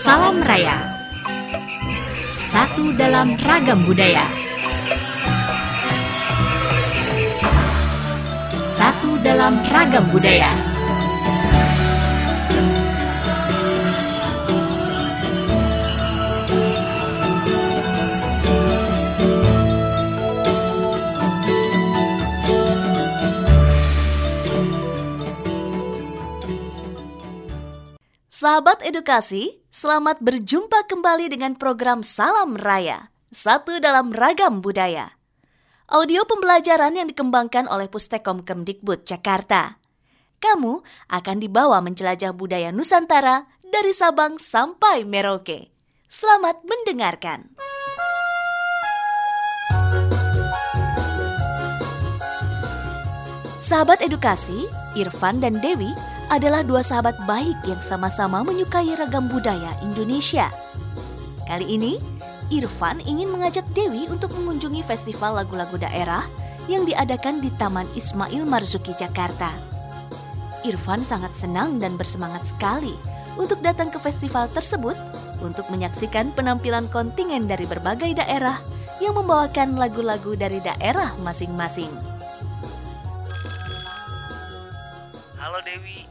Salam Raya. Satu dalam ragam budaya. Satu dalam ragam budaya. Sahabat edukasi, selamat berjumpa kembali dengan program Salam Raya, satu dalam ragam budaya. Audio pembelajaran yang dikembangkan oleh Pustekom Kemdikbud Jakarta. Kamu akan dibawa menjelajah budaya Nusantara dari Sabang sampai Merauke. Selamat mendengarkan. Sahabat edukasi, Irfan dan Dewi adalah dua sahabat baik yang sama-sama menyukai ragam budaya Indonesia. Kali ini, Irfan ingin mengajak Dewi untuk mengunjungi festival lagu-lagu daerah yang diadakan di Taman Ismail Marzuki, Jakarta. Irfan sangat senang dan bersemangat sekali untuk datang ke festival tersebut untuk menyaksikan penampilan kontingen dari berbagai daerah yang membawakan lagu-lagu dari daerah masing-masing. Halo Dewi,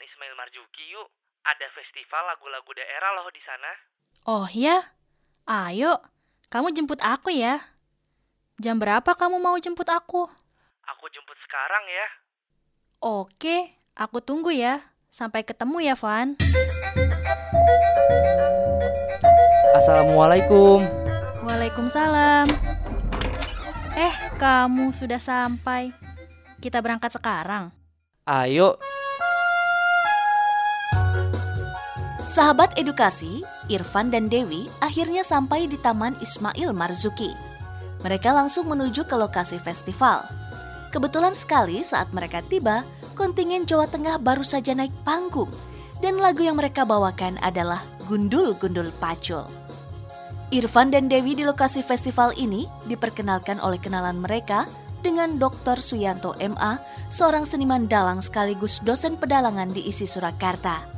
Taman Ismail Marzuki yuk. Ada festival lagu-lagu daerah loh di sana. Oh ya? Ayo, kamu jemput aku ya. Jam berapa kamu mau jemput aku? Aku jemput sekarang ya. Oke, aku tunggu ya. Sampai ketemu ya, Van. Assalamualaikum. Waalaikumsalam. Eh, kamu sudah sampai. Kita berangkat sekarang. Ayo, Sahabat edukasi, Irfan dan Dewi akhirnya sampai di Taman Ismail Marzuki. Mereka langsung menuju ke lokasi festival. Kebetulan sekali saat mereka tiba, kontingen Jawa Tengah baru saja naik panggung dan lagu yang mereka bawakan adalah Gundul-Gundul Pacul. Irfan dan Dewi di lokasi festival ini diperkenalkan oleh kenalan mereka dengan Dr. Suyanto MA, seorang seniman dalang sekaligus dosen pedalangan di ISI Surakarta.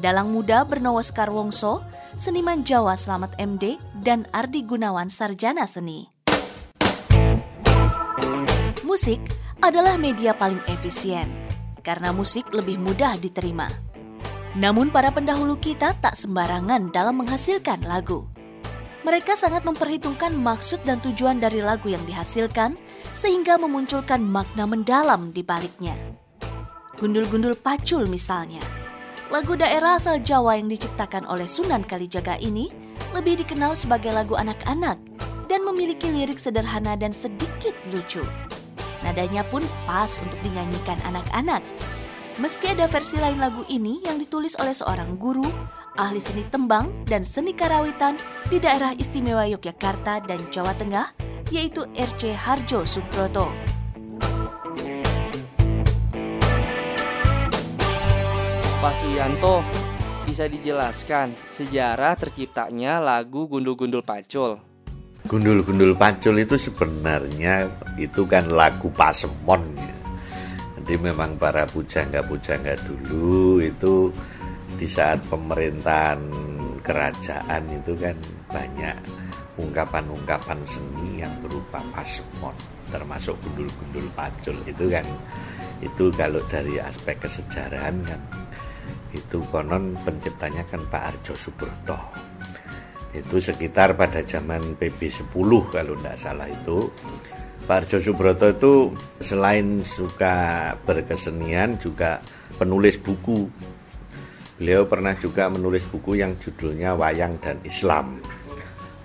Dalang muda Bernowo Sekarwongso, seniman Jawa Slamet MD, dan Ardi Gunawan Sarjana Seni. Musik adalah media paling efisien, karena musik lebih mudah diterima. Namun para pendahulu kita tak sembarangan dalam menghasilkan lagu. Mereka sangat memperhitungkan maksud dan tujuan dari lagu yang dihasilkan, sehingga memunculkan makna mendalam di baliknya. Gundul-gundul pacul misalnya – Lagu daerah asal Jawa yang diciptakan oleh Sunan Kalijaga ini lebih dikenal sebagai lagu anak-anak dan memiliki lirik sederhana dan sedikit lucu. Nadanya pun pas untuk dinyanyikan anak-anak. Meski ada versi lain lagu ini yang ditulis oleh seorang guru, ahli seni tembang dan seni karawitan di daerah istimewa Yogyakarta dan Jawa Tengah, yaitu RC Harjo Subroto. Pak Suyanto, bisa dijelaskan sejarah terciptanya lagu Gundul-Gundul Pacul? Gundul-gundul pacul itu sebenarnya itu kan lagu pasemon ya. Jadi memang para pujangga-pujangga dulu itu di saat pemerintahan kerajaan itu kan banyak ungkapan-ungkapan seni yang berupa pasemon termasuk gundul-gundul pacul itu kan itu kalau dari aspek kesejarahan kan itu konon penciptanya kan Pak Arjo Subroto itu sekitar pada zaman PB 10 kalau tidak salah itu. Pak Arjo Subroto itu selain suka berkesenian juga penulis buku. Beliau pernah juga menulis buku yang judulnya Wayang dan Islam.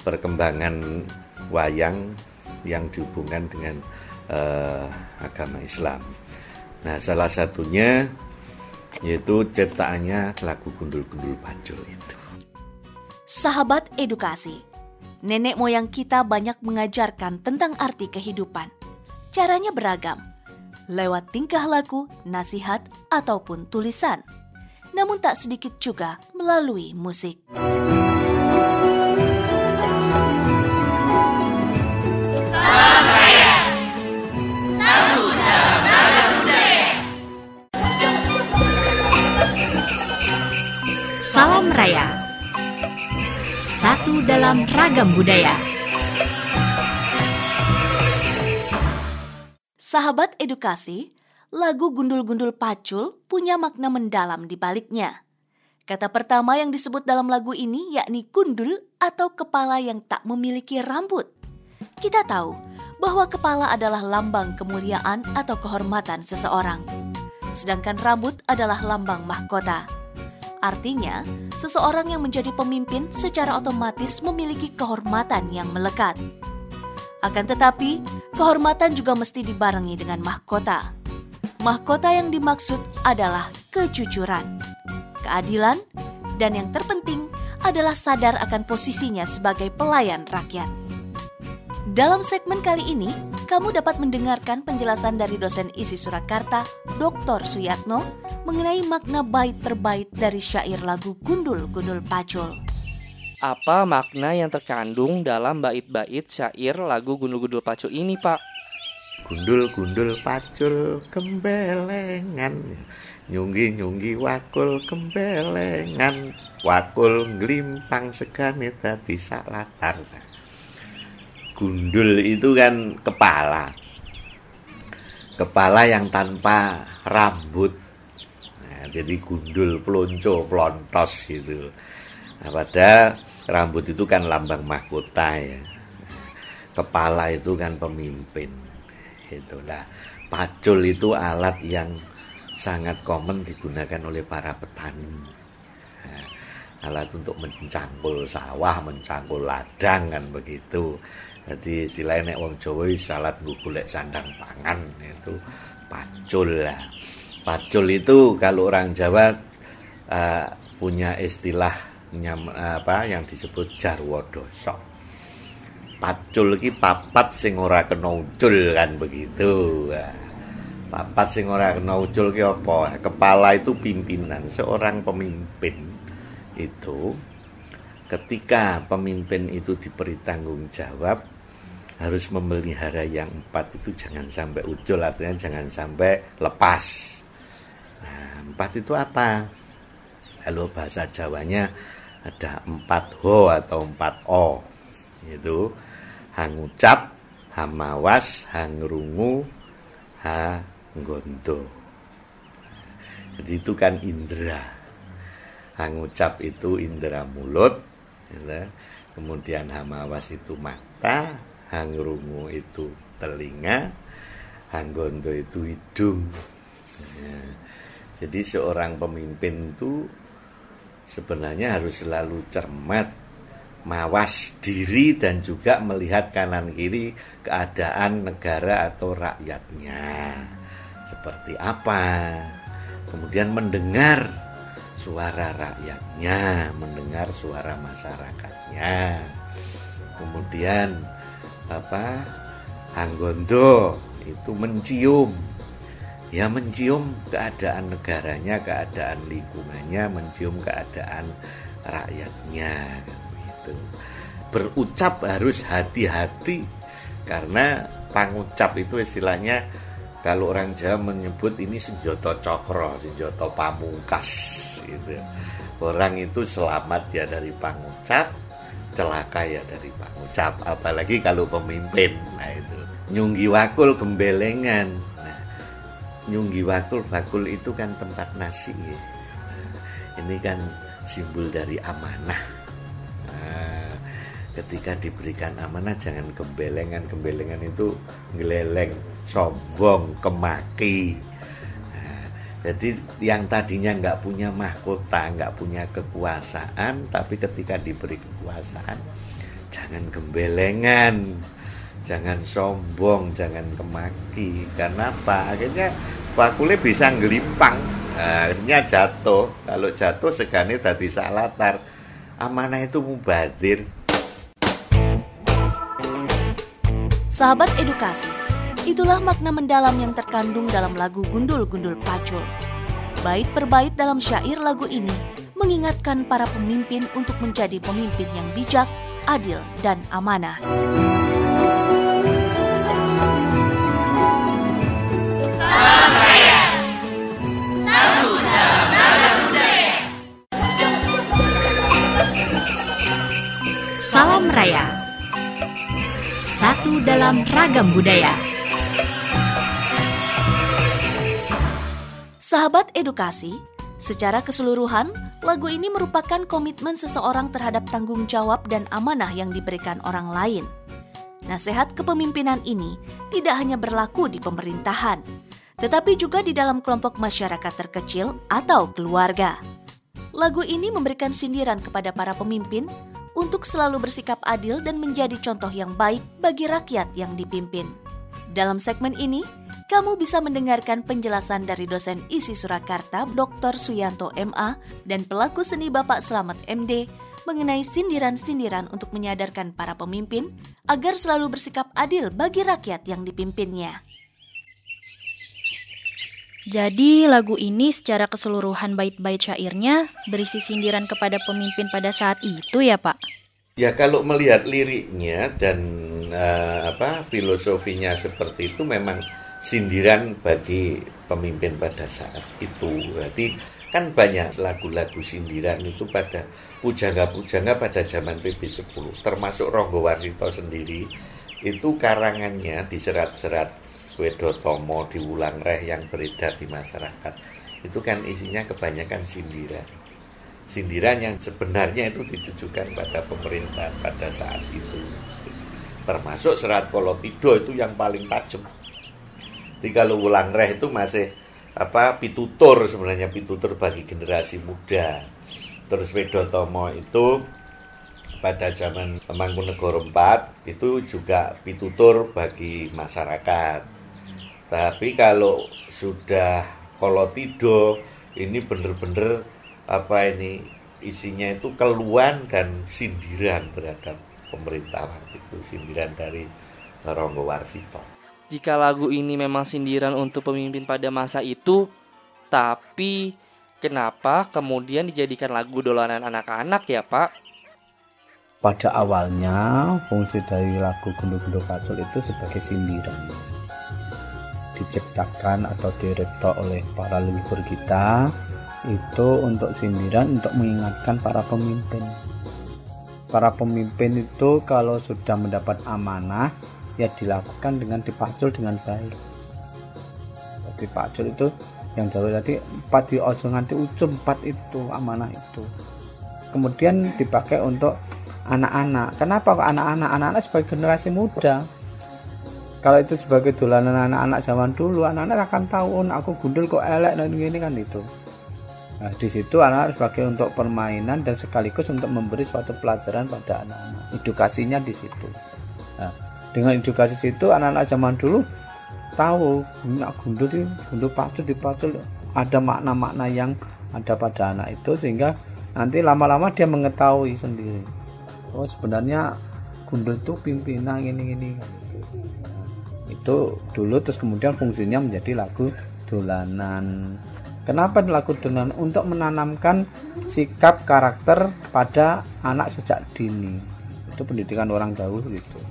Perkembangan wayang yang dihubungkan dengan uh, agama Islam. Nah salah satunya yaitu ciptaannya lagu gundul-gundul pacul itu. Sahabat edukasi, nenek moyang kita banyak mengajarkan tentang arti kehidupan. Caranya beragam, lewat tingkah laku, nasihat, ataupun tulisan. Namun tak sedikit juga melalui musik. Salam Raya. Satu dalam ragam budaya. Sahabat edukasi, lagu Gundul-Gundul Pacul punya makna mendalam di baliknya. Kata pertama yang disebut dalam lagu ini yakni gundul atau kepala yang tak memiliki rambut. Kita tahu bahwa kepala adalah lambang kemuliaan atau kehormatan seseorang. Sedangkan rambut adalah lambang mahkota. Artinya, seseorang yang menjadi pemimpin secara otomatis memiliki kehormatan yang melekat. Akan tetapi, kehormatan juga mesti dibarengi dengan mahkota. Mahkota yang dimaksud adalah kejujuran, keadilan, dan yang terpenting adalah sadar akan posisinya sebagai pelayan rakyat. Dalam segmen kali ini, kamu dapat mendengarkan penjelasan dari dosen isi Surakarta, Dr. Suyatno, mengenai makna bait per bait dari syair lagu Gundul-Gundul Pacul. Apa makna yang terkandung dalam bait-bait syair lagu Gundul-Gundul Pacul ini, Pak? Gundul-gundul pacul kembelengan Nyunggi-nyunggi wakul kembelengan Wakul nglimpang segane dadi latar Gundul itu kan kepala. Kepala yang tanpa rambut. Nah, Jadi gundul, pelonco, pelontos gitu. Nah, Padahal rambut itu kan lambang mahkota ya. Kepala itu kan pemimpin Itulah pacul itu alat yang sangat common digunakan oleh para petani. Nah, alat untuk mencangkul sawah, mencangkul ladang kan begitu. Jadi istilahnya nek wong Jawa salat golek sandang pangan itu pacul lah. Pacul itu kalau orang Jawa uh, punya istilah nyam, apa yang disebut jarwodoso. Pacul iki papat sing ora kena ucul kan begitu. Nah, papat sing ora kena ucul ki apa? Kepala itu pimpinan, seorang pemimpin itu ketika pemimpin itu diberi tanggung jawab harus memelihara yang empat itu jangan sampai ucul artinya jangan sampai lepas. Nah, empat itu apa? Kalau bahasa Jawanya ada empat ho atau empat o itu hangucap hamawas hangrungu hanggondo jadi itu kan indera. Hangucap itu indera mulut gitu. kemudian hamawas itu mata hangrungu itu telinga, hanggondo itu hidung. Ya. Jadi seorang pemimpin itu sebenarnya harus selalu cermat, mawas diri dan juga melihat kanan kiri keadaan negara atau rakyatnya. Seperti apa? Kemudian mendengar suara rakyatnya, mendengar suara masyarakatnya. Kemudian apa Anggondo itu mencium ya mencium keadaan negaranya keadaan lingkungannya mencium keadaan rakyatnya gitu berucap harus hati-hati karena pangucap itu istilahnya kalau orang Jawa menyebut ini senjata cokro, senjata pamungkas gitu. Orang itu selamat ya dari pangucap, celaka ya dari Pak Ucap apalagi kalau pemimpin. Nah itu. Nyunggi wakul gembelengan. Nah nyunggi wakul bakul itu kan tempat nasi. Ya. nah, ini kan simbol dari amanah. Nah, ketika diberikan amanah jangan gembelengan. Gembelengan itu ngeleleng sombong kemaki jadi yang tadinya nggak punya mahkota, nggak punya kekuasaan, tapi ketika diberi kekuasaan, jangan gembelengan, jangan sombong, jangan kemaki. Karena apa? Akhirnya bakule bisa ngelimpang, nah, akhirnya jatuh. Kalau jatuh segane tadi salatar. Amanah itu mubadir. Sahabat edukasi, Itulah makna mendalam yang terkandung dalam lagu Gundul-Gundul Pacul. Bait per bait dalam syair lagu ini mengingatkan para pemimpin untuk menjadi pemimpin yang bijak, adil, dan amanah. Salam Raya. Satu dalam ragam budaya. Sahabat edukasi, secara keseluruhan, lagu ini merupakan komitmen seseorang terhadap tanggung jawab dan amanah yang diberikan orang lain. Nasihat kepemimpinan ini tidak hanya berlaku di pemerintahan, tetapi juga di dalam kelompok masyarakat terkecil atau keluarga. Lagu ini memberikan sindiran kepada para pemimpin untuk selalu bersikap adil dan menjadi contoh yang baik bagi rakyat yang dipimpin. Dalam segmen ini, kamu bisa mendengarkan penjelasan dari dosen isi Surakarta Dr. Suyanto MA dan pelaku seni Bapak Selamat MD mengenai sindiran-sindiran untuk menyadarkan para pemimpin agar selalu bersikap adil bagi rakyat yang dipimpinnya. Jadi lagu ini secara keseluruhan bait-bait syairnya berisi sindiran kepada pemimpin pada saat itu ya Pak? Ya kalau melihat liriknya dan uh, apa filosofinya seperti itu memang sindiran bagi pemimpin pada saat itu. Berarti kan banyak lagu-lagu sindiran itu pada pujangga-pujangga pada zaman PB10 termasuk Ronggo Warsito sendiri itu karangannya diserat-serat Wedotomo di Wulang Reh yang beredar di masyarakat. Itu kan isinya kebanyakan sindiran. Sindiran yang sebenarnya itu ditujukan pada pemerintah pada saat itu. Termasuk serat Kolotido itu yang paling tajam kalau Wulang Reh itu masih apa pitutur sebenarnya pitutur bagi generasi muda terus Wedotomo itu pada zaman Mangkunegoro IV itu juga pitutur bagi masyarakat tapi kalau sudah kalau tidur ini bener-bener apa ini isinya itu keluhan dan sindiran terhadap pemerintah itu sindiran dari Ronggo Warsito. Jika lagu ini memang sindiran untuk pemimpin pada masa itu, tapi kenapa kemudian dijadikan lagu dolanan anak-anak ya Pak? Pada awalnya fungsi dari lagu Gundu-Gundu Kacul itu sebagai sindiran diciptakan atau direktor oleh para leluhur kita itu untuk sindiran untuk mengingatkan para pemimpin para pemimpin itu kalau sudah mendapat amanah ya dilakukan dengan dipacul dengan baik. Dipacul itu yang jauh tadi empat di ojo nganti ujung empat itu amanah itu. Kemudian dipakai untuk anak-anak. Kenapa anak-anak? Anak-anak sebagai generasi muda. Kalau itu sebagai dolanan anak-anak zaman dulu anak-anak akan tahu oh, aku gundul kok elek dan gini kan itu. Nah di situ anak sebagai untuk permainan dan sekaligus untuk memberi suatu pelajaran pada anak-anak. Edukasinya di situ. Nah dengan edukasi situ anak-anak zaman dulu tahu nak gundul di gundul pacu di pacu ada makna-makna yang ada pada anak itu sehingga nanti lama-lama dia mengetahui sendiri. Oh sebenarnya gundul itu pimpinan gini-gini itu dulu terus kemudian fungsinya menjadi lagu dolanan. Kenapa lagu dolanan? Untuk menanamkan sikap karakter pada anak sejak dini. Itu pendidikan orang dahulu gitu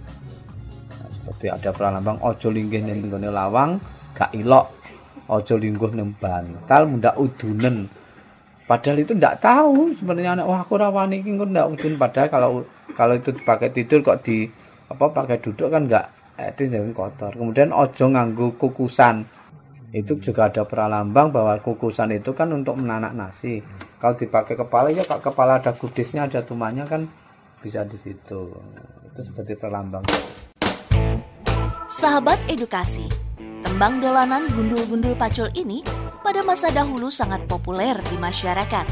seperti ada pralambang ojo linggih ning lawang gak ilok. Ojo lingguh ning bantal mundak udunen. Padahal itu tidak tahu sebenarnya anak wah aku rawani ini ndak udun. Padahal kalau kalau itu dipakai tidur kok di apa pakai duduk kan enggak itu jangan kotor. Kemudian ojo nganggu kukusan. Itu juga ada pralambang bahwa kukusan itu kan untuk menanak nasi. Kalau dipakai kepala ya pak kepala ada kudisnya ada tumanya kan bisa di situ. Itu seperti pralambang sahabat edukasi tembang dolanan gundul-gundul pacul ini pada masa dahulu sangat populer di masyarakat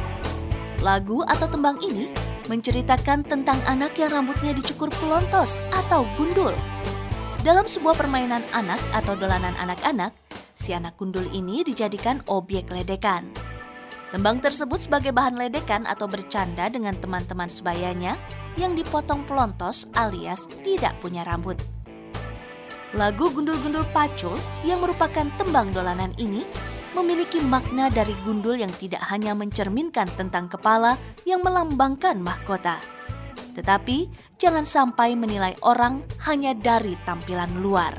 lagu atau tembang ini menceritakan tentang anak yang rambutnya dicukur pelontos atau gundul dalam sebuah permainan anak atau dolanan anak-anak, si anak gundul ini dijadikan objek ledekan. Tembang tersebut sebagai bahan ledekan atau bercanda dengan teman-teman sebayanya yang dipotong pelontos alias tidak punya rambut. Lagu Gundul-Gundul Pacul yang merupakan tembang dolanan ini memiliki makna dari gundul yang tidak hanya mencerminkan tentang kepala yang melambangkan mahkota tetapi jangan sampai menilai orang hanya dari tampilan luar.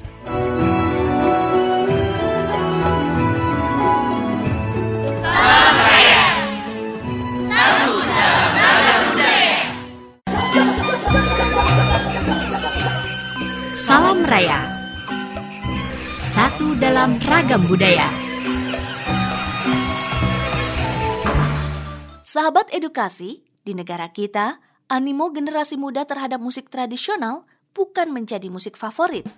FM Raya. Satu dalam ragam budaya. Sahabat edukasi, di negara kita, animo generasi muda terhadap musik tradisional bukan menjadi musik favorit.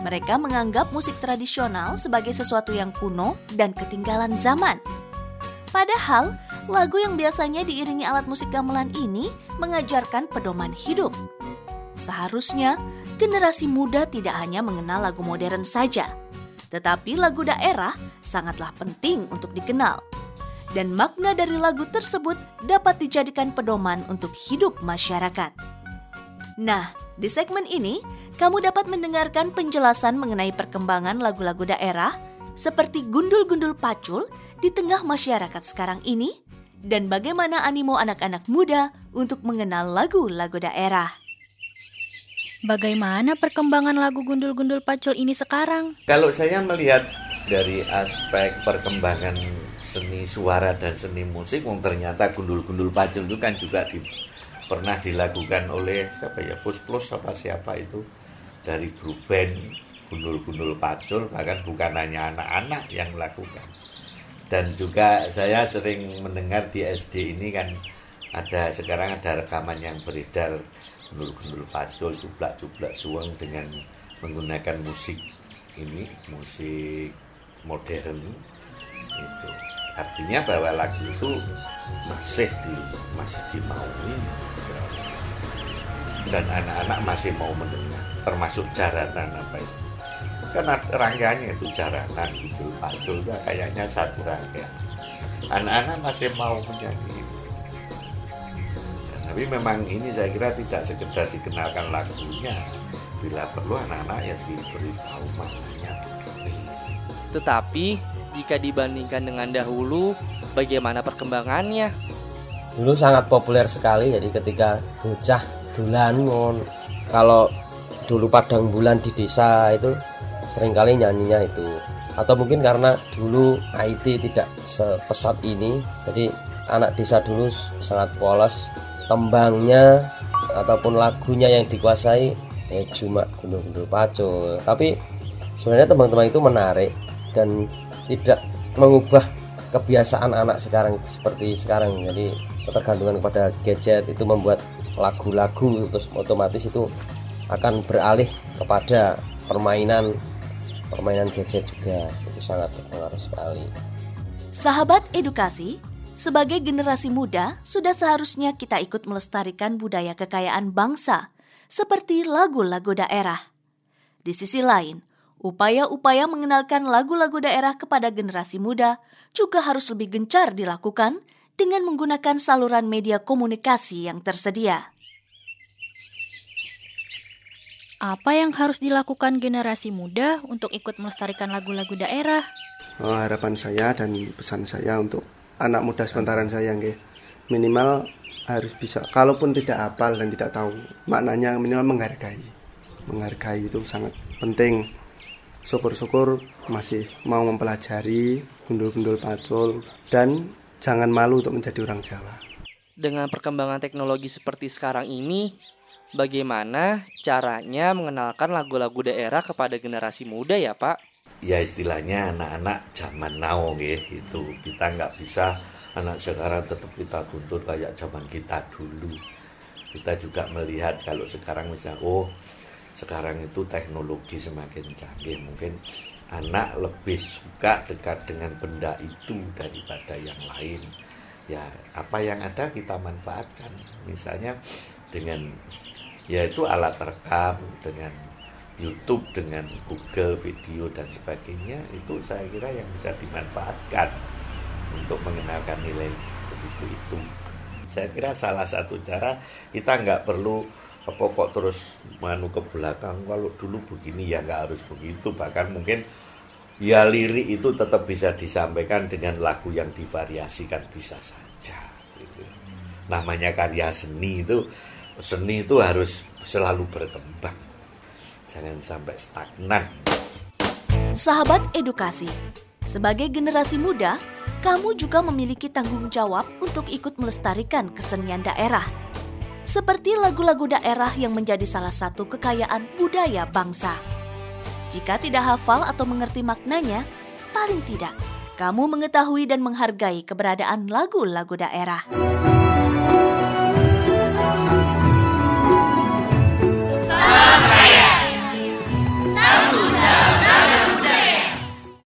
Mereka menganggap musik tradisional sebagai sesuatu yang kuno dan ketinggalan zaman. Padahal, lagu yang biasanya diiringi alat musik gamelan ini mengajarkan pedoman hidup. Seharusnya, generasi muda tidak hanya mengenal lagu modern saja, tetapi lagu daerah sangatlah penting untuk dikenal. Dan makna dari lagu tersebut dapat dijadikan pedoman untuk hidup masyarakat. Nah, di segmen ini, kamu dapat mendengarkan penjelasan mengenai perkembangan lagu-lagu daerah seperti gundul-gundul pacul di tengah masyarakat sekarang ini dan bagaimana animo anak-anak muda untuk mengenal lagu-lagu daerah. Bagaimana perkembangan lagu gundul-gundul pacul ini sekarang? Kalau saya melihat dari aspek perkembangan seni suara dan seni musik, ternyata gundul-gundul pacul itu kan juga di, pernah dilakukan oleh siapa ya, Plus Plus apa siapa itu dari grup band gundul-gundul pacul, bahkan bukan hanya anak-anak yang melakukan. Dan juga saya sering mendengar di SD ini kan ada sekarang ada rekaman yang beredar gundul-gundul pacul, cuplak-cuplak suang dengan menggunakan musik ini, musik modern. Itu. Artinya bahwa lagu itu masih di masih dimaui. Dan anak-anak masih mau mendengar termasuk jaranan apa itu. Karena rangkaiannya itu jaranan gitu. Pacul kayaknya satu rangkaian. Anak-anak masih mau menyanyi tapi memang ini saya kira tidak sekedar dikenalkan lagunya. Bila perlu anak-anak ya diberitahu maknanya. Tetapi jika dibandingkan dengan dahulu, bagaimana perkembangannya? dulu sangat populer sekali jadi ketika bocah dulan ngon kalau dulu padang bulan di desa itu sering kali nyanyinya itu. Atau mungkin karena dulu IT tidak sepesat ini jadi anak desa dulu sangat polos tembangnya ataupun lagunya yang dikuasai eh cuma gunung-gunung pacul. Tapi sebenarnya teman-teman itu menarik dan tidak mengubah kebiasaan anak sekarang seperti sekarang. Jadi ketergantungan kepada gadget itu membuat lagu-lagu terus otomatis itu akan beralih kepada permainan permainan gadget juga. Itu sangat berpengaruh sekali. Sahabat edukasi, sebagai generasi muda, sudah seharusnya kita ikut melestarikan budaya kekayaan bangsa, seperti lagu-lagu daerah. Di sisi lain, upaya-upaya mengenalkan lagu-lagu daerah kepada generasi muda juga harus lebih gencar dilakukan dengan menggunakan saluran media komunikasi yang tersedia. Apa yang harus dilakukan generasi muda untuk ikut melestarikan lagu-lagu daerah? Oh, harapan saya dan pesan saya untuk anak muda sepantaran saya nggih. Minimal harus bisa kalaupun tidak hafal dan tidak tahu maknanya minimal menghargai. Menghargai itu sangat penting. Syukur-syukur masih mau mempelajari gundul-gundul pacul dan jangan malu untuk menjadi orang Jawa. Dengan perkembangan teknologi seperti sekarang ini, bagaimana caranya mengenalkan lagu-lagu daerah kepada generasi muda ya Pak? Ya istilahnya anak-anak zaman now ya itu kita nggak bisa anak sekarang tetap kita tuntut kayak zaman kita dulu. Kita juga melihat kalau sekarang misalnya oh sekarang itu teknologi semakin canggih. Mungkin anak lebih suka dekat dengan benda itu daripada yang lain. Ya apa yang ada kita manfaatkan. Misalnya dengan yaitu alat rekam dengan YouTube dengan Google video dan sebagainya itu saya kira yang bisa dimanfaatkan untuk mengenalkan nilai begitu itu. Saya kira salah satu cara kita nggak perlu pokok terus manu ke belakang kalau dulu begini ya nggak harus begitu. Bahkan mungkin ya lirik itu tetap bisa disampaikan dengan lagu yang divariasikan bisa saja gitu. namanya karya seni itu seni itu harus selalu berkembang jangan sampai stagnan Sahabat edukasi, sebagai generasi muda, kamu juga memiliki tanggung jawab untuk ikut melestarikan kesenian daerah. seperti lagu-lagu daerah yang menjadi salah satu kekayaan budaya bangsa. Jika tidak hafal atau mengerti maknanya, paling tidak kamu mengetahui dan menghargai keberadaan lagu-lagu daerah.